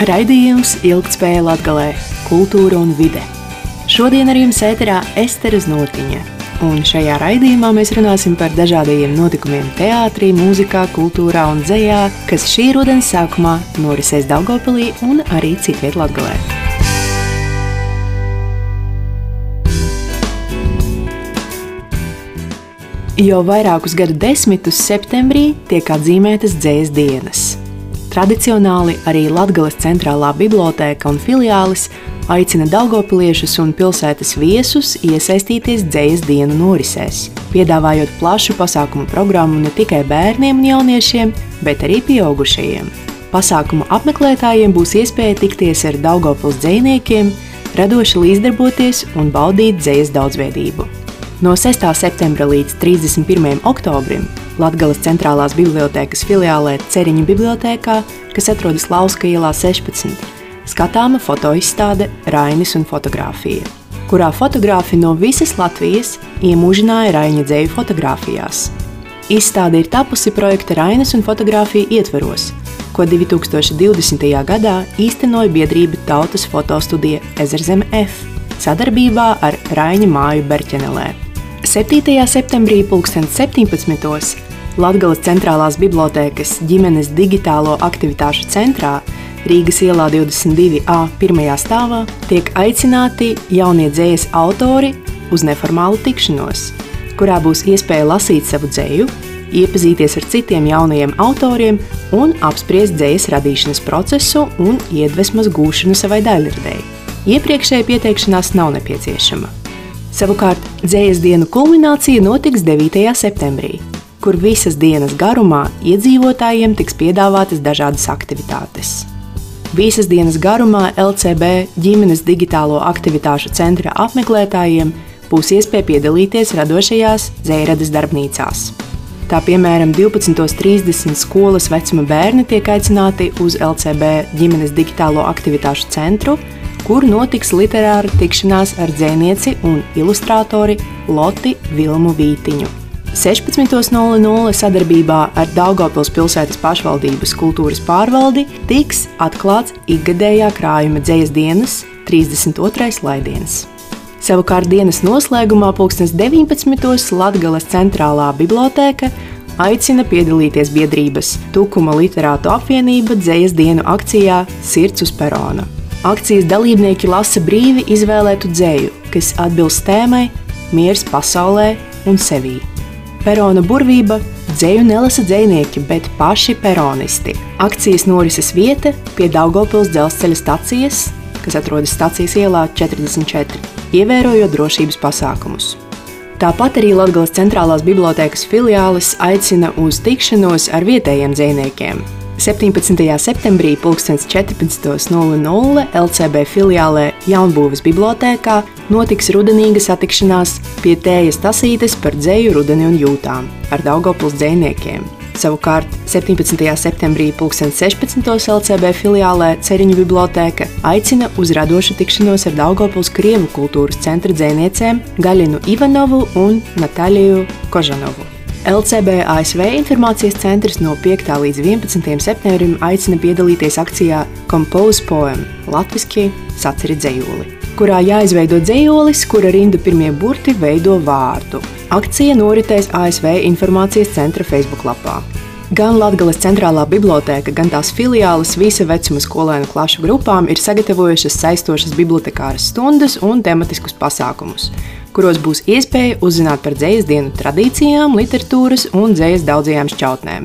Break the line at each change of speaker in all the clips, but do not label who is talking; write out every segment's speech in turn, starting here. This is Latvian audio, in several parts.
Raidījums Ilgtspēja Latgalē - kultūra un vide. Šodien ar jums ēterā Estere Znotiņa. Un šajā raidījumā mēs runāsim par dažādajiem notikumiem teātrī, mūzikā, kultūrā un dzējā, kas šī rudens sākumā norisēs Daugopilī un arī citviet Latgalē. Jau vairākus gadu desmitus septembrī tiek atzīmētas dzējas dienas. Tradicionāli arī Latvijas centrālā biblioteka un filiālis aicina daugopiliešus un pilsētas viesus iesaistīties dzējas dienu norisēs, piedāvājot plašu pasākumu programmu ne tikai bērniem un jauniešiem, bet arī pieaugušajiem. Pasākumu apmeklētājiem būs iespēja tikties ar Daugopils dzējniekiem, radoši līdzdarboties un baudīt dzējas daudzveidību. No 6. septembra līdz 31. oktobrim Latvijas centrālās bibliotekas filiālē Ceriņa bibliotekā, kas atrodas Lauska ielā 16, skatāma fotoizstāde Rainis un fotografija, kurā fotografi no visas Latvijas iemūžināja Raņa dzēju fotografijās. Izstāde ir tapusi projekta Rainis un fotografija ietveros, ko 2020. gadā īstenoja biedrība Tautas fotostudija Ezerzeme F sadarbībā ar Raņa māju Berķenelē. 7. septembrī 2017. Latvijas centrālās bibliotekas ģimenes digitālo aktivitāšu centrā Rīgas ielā 22a pirmajā stāvā tiek aicināti jaunie dzējas autori uz neformālu tikšanos, kurā būs iespēja lasīt savu dzēju, iepazīties ar citiem jaunajiem autoriem un apspriest dzējas radīšanas procesu un iedvesmas gūšanu savai daļradēji. Iepriekšēja pieteikšanās nav nepieciešama. Savukārt, dzējas dienu kulminācija notiks 9. septembrī kur visas dienas garumā iedzīvotājiem tiks piedāvātas dažādas aktivitātes. Visas dienas garumā LCB ģimenes digitālo aktivitāšu centra apmeklētājiem būs iespēja piedalīties radošajās dzēradas darbnīcās. Tā piemēram, 12.30 skolas vecuma bērni tiek aicināti uz LCB ģimenes digitālo aktivitāšu centru, kur notiks literāra tikšanās ar dzēnieci un ilustrātori Loti Vilmu Vītiņu. 16.00 sadarbībā ar Daugopils pilsētas pašvaldības kultūras pārvaldi tiks atklāts ikgadējā krājuma dzējas dienas 32. laidienas. Savukārt dienas noslēgumā 19. Latgales centrālā bibliotēka aicina piedalīties biedrības Tukuma literātu apvienība dzējas dienu akcijā Sirds uz perona. Akcijas dalībnieki lasa brīvi izvēlētu dzēju, kas atbilst tēmai Miers pasaulē un sevī. Perona burvība dzēju nelasa dzējnieki, bet paši peronisti. Akcijas norises vieta pie Daugopils dzelzceļa stacijas, kas atrodas stacijas ielā 44, ievērojot drošības pasākumus. Tāpat arī Latvijas centrālās bibliotekas filiālis aicina uz tikšanos ar vietējiem dzējniekiem, 17. septembrī 14.00 LCB filiālē Jaunbūves bibliotēkā notiks rudenīga satikšanās pie tējas tasītes par dzēju rudeni un jūtām ar Daugopils dzējniekiem. Savukārt 17. septembrī 2016. LCB filiālē Ceriņu bibliotēka aicina uz radošu tikšanos ar Daugopils Krievu kultūras centra dzēniecēm Gaļinu Ivanovu un Natāliju Kožanovu. LCB ASV informācijas centrs no 5. līdz 11. septembrim aicina piedalīties akcijā Compose Poem - Latvijasiski saceri dzējoli, kurā jāizveido dzējolis, kura rindu pirmie burti veido vārdu. Akcija noritēs ASV informācijas centra Facebook lapā. Gan Latvijas centrālā biblioteka, gan tās filiāles visa vecuma skolēnu klašu grupām ir sagatavojušas saistošas bibliotekāras stundas un tematiskus pasākumus kuros būs iespēja uzzināt par dzīslu dienu tradīcijām, literatūras un dzīslu daudzajām šķautnēm.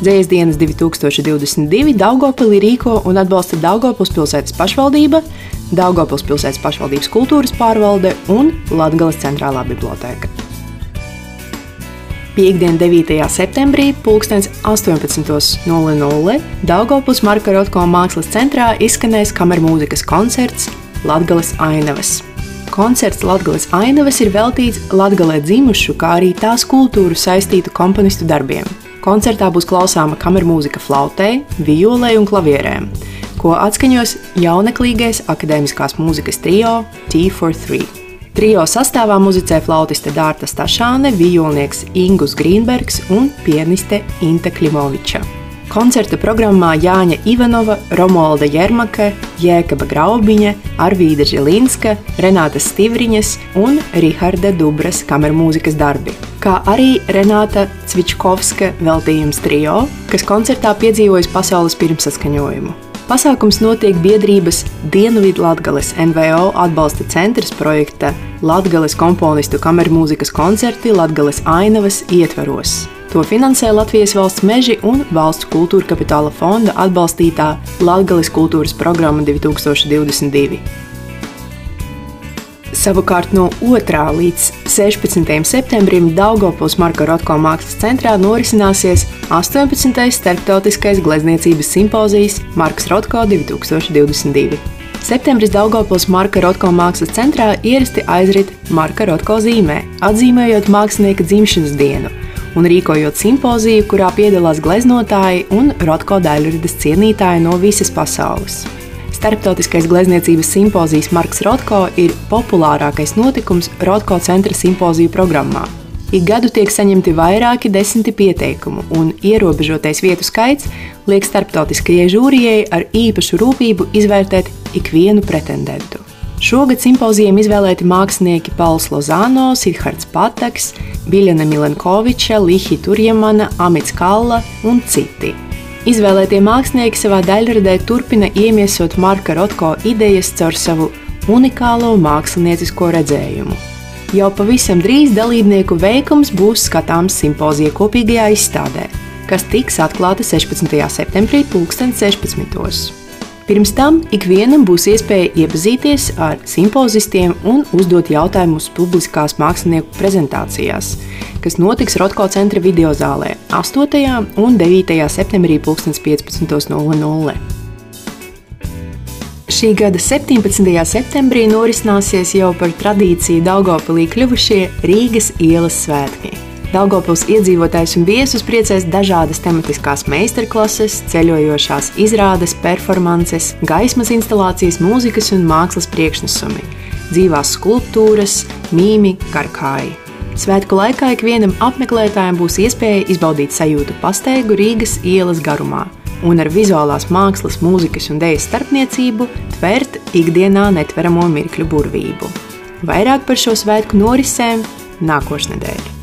Dzīslu dienas 2022 Daugopilī rīko un atbalsta Daugopils pilsētas pašvaldība, Daugopils pilsētas pašvaldības kultūras pārvalde un Latgales centrālā biblioteka. Piektdien, 9. septembrī, 18.00 Daugopils Marka Rotko mākslas centrā izskanēs kameru mūzikas koncerts Latgales Ainavas. Koncerts Latvijas ainavas ir veltīts Latvijā dzimušu, kā arī tās kultūru saistītu komponistu darbiem. Koncertā būs klausāma kameru mūzika flautei, violei un klavierēm, ko atskaņos jauneklīgais akadēmiskās mūzikas trio T43. Trio sastāvā muzicē flautiste Dārta Stašāne, violnieks Ingus Grīnbergs un pianiste Inte Klimoviča. Koncerta programmā Jāņa Ivanova, Romualda Jermaka, Jēkaba Graubiņa, Arvīda Žilinska, Renāta Stivriņas un Riharda Dubras kamermūzikas darbi, kā arī Renāta Cvičkovska veltījums trio, kas koncertā piedzīvojas pasaules pirmsaskaņojumu. Pasākums notiek biedrības Dienvidu Latvijas NVO atbalsta centrs projekta Latvijas komponistu kamermūzikas koncerti Latvijas ainavas ietveros. To finansē Latvijas valsts meži un valsts kultūra kapitāla fonda atbalstītā Latvijas kultūras programma 2022. Savukārt no 2. līdz 16. septembrim Daugopils Marka Rotko mākslas centrā norisināsies 18. starptautiskais glezniecības simpozijas Marks Rotko 2022. Septembris Daugopils Marka Rotko mākslas centrā ierasti aizrit Marka Rotko zīmē, atzīmējot mākslinieka dzimšanas dienu – un rīkojot simpoziju, kurā piedalās gleznotāji un rotko daļradas cienītāji no visas pasaules. Starptautiskais glezniecības simpozijas Marks Rotko ir populārākais notikums Rotko centra simpoziju programmā. Ik gadu tiek saņemti vairāki desmiti pieteikumu, un ierobežotais vietu skaits liek starptautiskajai žūrijai ar īpašu rūpību izvērtēt ikvienu pretendentu. Šogad simpozijiem izvēlēti mākslinieki Pauls Lozano, Sidhards Pataks, Biljana Milenkoviča, Lihi Turjamana, Amits Kalla un citi. Izvēlētie mākslinieki savā daļradē turpina iemiesot Marka Rotko idejas caur savu unikālo māksliniecisko redzējumu. Jau pavisam drīz dalībnieku veikums būs skatāms simpozija kopīgajā izstādē, kas tiks atklāta 16. septembrī 2016. Pirms tam ikvienam būs iespēja iepazīties ar simpozistiem un uzdot jautājumus publiskās mākslinieku prezentācijās, kas notiks Rotko centra video zālē 8. un 9. septembrī 15.00. Šī gada 17. septembrī norisināsies jau par tradīciju Daugopilī kļuvušie Rīgas ielas svētki. Daugopils iedzīvotājs un viesus priecēs dažādas tematiskās meistarklases, ceļojošās izrādes, performances, gaismas instalācijas, mūzikas un mākslas priekšnesumi, dzīvās skulptūras, mīmi, karkāji. Svētku laikā ikvienam apmeklētājam būs iespēja izbaudīt sajūtu pastaigu Rīgas ielas garumā un ar vizuālās mākslas, mūzikas un dēļas starpniecību tvert ikdienā netveramo mirkļu burvību. Vairāk par šo svētku norisēm nākošais nedēļa.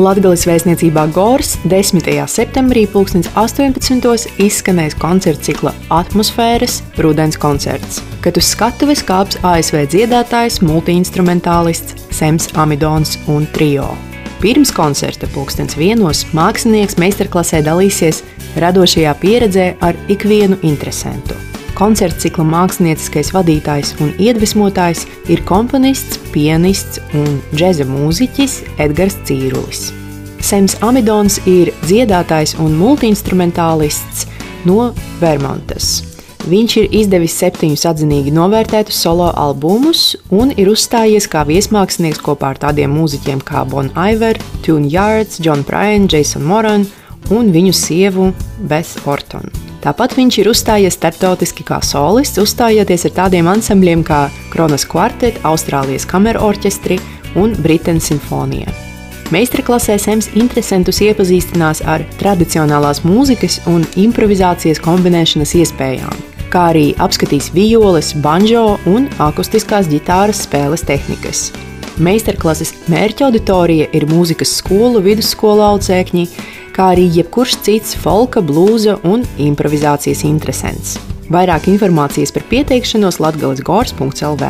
Latvijas vēstniecībā Gors 10. septembrī 2018. izskanēs koncerta cikla Atmosfēras rudens koncerts, kad uz skatuves kāps ASV dziedātājs, multiinstrumentālists Sems Amidons un Trio. Pirms koncerta pulkstens vienos mākslinieks meistarklasē dalīsies radošajā pieredzē ar ikvienu interesantu. Koncerta cikla mākslinieckais vadītājs un iedvesmotājs ir komponists, pianists un džēza mūziķis Edgars Cīrulis. Sems Amidons ir dziedātājs un multiinstrumentālists no Vermontas. Viņš ir izdevis septiņus atzinīgi novērtētus solo albumus un ir uzstājies kā viesmākslinieks kopā ar tādiem mūziķiem kā Bon Iver, Tune Yards, John Bryan, Jason Moran un viņu sievu Beth Orton. Tāpat viņš ir uzstājies starptautiski kā solists, uzstājoties ar tādiem ansambļiem kā Kronas kvartet, Austrālijas kameru orķestri un Britenes simfonija. Meistarklasē Sems interesantus iepazīstinās ar tradicionālās mūzikas un improvizācijas kombinēšanas iespējām, kā arī apskatīs violes, banjo un akustiskās ģitāras spēles tehnikas. Meistarklases mērķa auditorija ir mūzikas skolu, vidusskolu audzēkņi, kā arī jebkurš cits folka, blūza un improvizācijas interesants. Vairāk informācijas par pieteikšanos Latvijas Gors.lv.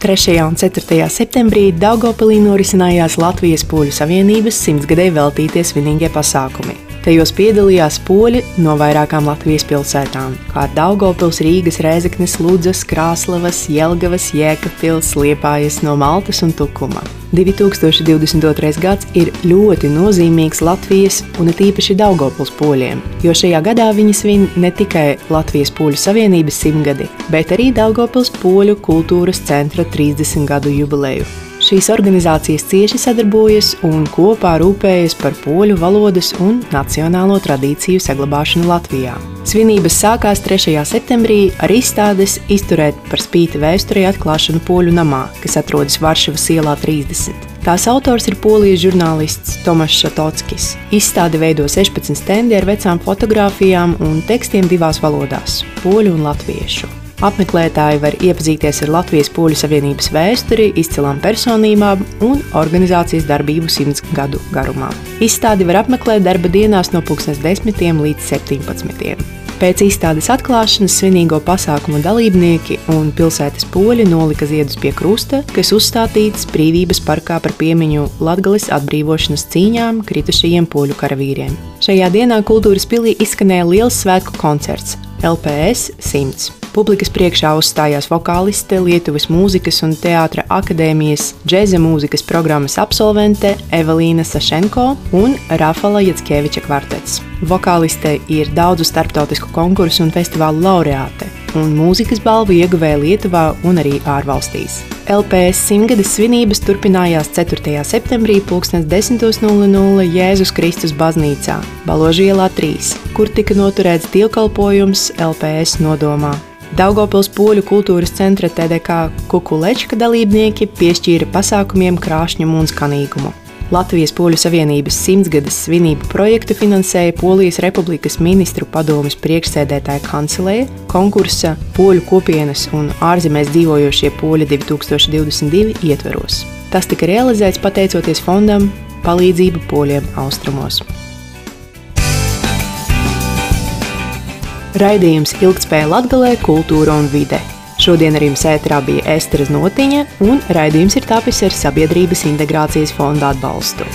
3. un 4. septembrī Daugopilī norisinājās Latvijas Poļu Savienības simtgadēju veltītie svinīgie pasākumi. Tajos piedalījās poļi no vairākām Latvijas pilsētām, kā Daugopils, Rīgas, Rēzeknes, Ludzas, Krāslavas, Jelgavas, Jēkabpils, Liepājas no Maltas un Tukuma. 2022. gads ir ļoti nozīmīgs Latvijas un it īpaši Daugopils poļiem, jo šajā gadā viņi svin ne tikai Latvijas Poļu Savienības simtgadi, bet arī Daugopils Poļu kultūras centra 30 gadu jubileju. Šīs organizācijas cieši sadarbojas un kopā rūpējas par poļu valodas un nacionālo tradīciju saglabāšanu Latvijā. Svinības sākās 3. septembrī ar izstādes izturēt par spīti vēsturē atklāšanu poļu namā, kas atrodas Varšavas ielā 30. Tās autors ir polijas žurnālists Tomašs Šatockis. Izstādi veido 16 stendi ar vecām fotografijām un tekstiem divās valodās - poļu un latviešu. Apmeklētāji var iepazīties ar Latvijas Poļu Savienības vēsturi, izcilām personībām un organizācijas darbību simts gadu garumā. Izstādi var apmeklēt darba dienās no 10 līdz 17. Pēc izstādes atklāšanas svinīgo pasākumu dalībnieki un pilsētas poļi nolika ziedus pie krusta, kas uzstādīts brīvības parkā par piemiņu Latvijas atbrīvošanas cīņām kritušajiem poļu karavīriem. Šajā dienā kultūras pilī izskanēja liels svētku koncerts LPS 100. Publikas priekšā uzstājās vokāliste, Lietuvas mūzikas un teātra akadēmijas džēza mūzikas programmas absolvente Evelīna Sašenko un Rafala Jatskeviča kvartets. Vokāliste ir daudzu starptautisku konkursu un festivālu laureāte, un mūzikas balvu ieguvēja Lietuvā un arī ārvalstīs. LPS simtgades svinības turpinājās 4. septembrī 10.00 Jēzus Kristus baznīcā, Baložielā 3, kur tika noturēts dievkalpojums LPS nodomā. Daugopils poļu kultūras centra TDK Kukulečka dalībnieki piešķīra pasākumiem krāšņumu un skanīgumu. Latvijas Poļu Savienības simtgades svinību projektu finansēja Polijas Republikas ministru padomes priekšsēdētāja kancelēja konkursa Poļu kopienas un ārzemēs dzīvojošie poļi 2022 ietveros. Tas tika realizēts pateicoties fondam Palīdzība poļiem austrumos. Raidījums Ilgtspēja Latgalē, kultūra un vide. Šodien ar jums ēterā bija Esteras Notiņa, un raidījums ir tapis ar Sabiedrības integrācijas fonda atbalstu.